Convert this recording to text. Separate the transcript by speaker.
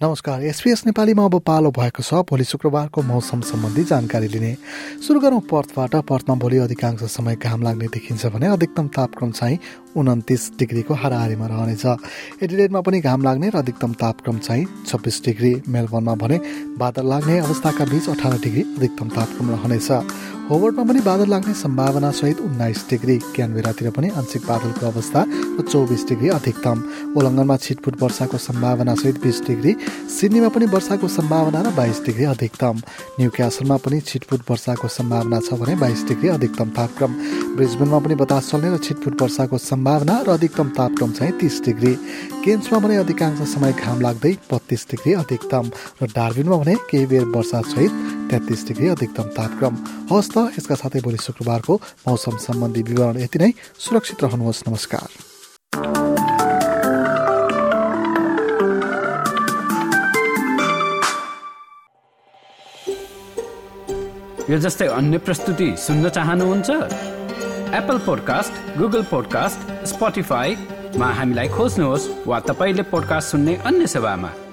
Speaker 1: नमस्कार। एसपिएस नेपालीमा अब पालो भएको छ। भोलि शुक्रबारको मौसम सम्बन्धी जानकारी लिने। सुरु गरौँ पर्थबाट। पर्थमा भोलि अधिकांश समय घाम लाग्ने देखिन्छ भने अधिकतम तापक्रम चाहिँ उन्तिस डिग्रीको हाराहारीमा रहनेछ। एडिलेडमा पनि घाम लाग्ने र अधिकतम तापक्रम चाहिँ छब्बिस डिग्री मेलबर्नमा भने बादल लाग्ने अवस्थाका बीच अठार डिग्री अधिकतम तापक्रम रहनेछ। होवर्डमा पनि बादल लाग्ने सम्भावना सहित उन्नाइस डिग्री क्यानबेरातिर पनि आंशिक बादलको अवस्था र चौबिस डिग्री अधिकतम। उल्लङ्घनमा छिटफुट वर्षाको सम्भावना सहित बिस डिग्री सिडनीमा पनि वर्षाको सम्भावना र बाइस डिग्री अधिकतम। न्यू क्यासलमा पनि छिटफुट वर्षाको सम्भावना छ भने बाइस डिग्री अधिकतम तापक्रम। ब्रिजबेनमा पनि बतास चल्ने र छिटफुट वर्षाको सम्भावना र अधिकतम तापक्रम चाहिँ तिस डिग्री। केन्समा भने अधिकांश समय घाम लाग्दै बत्तीस डिग्री अधिकतम र डार्बिनमा भने केही बेर वर्षा सहित तेत्तिस डिग्री अधिकतम तापक्रम। हवस् त यसका साथै भोलि शुक्रबारको मौसम सम्बन्धी विवरण यति नै। सुरक्षित रहनुहोस् नमस्कार।
Speaker 2: यो जस्तै अन्य प्रस्तुति सुन्न चाहनुहुन्छ? एप्पल पोडकास्ट गुगल पोडकास्ट स्पोटिफाईमा हामीलाई खोज्नुहोस् वा तपाईँले पोडकास्ट सुन्ने अन्य सेवामा।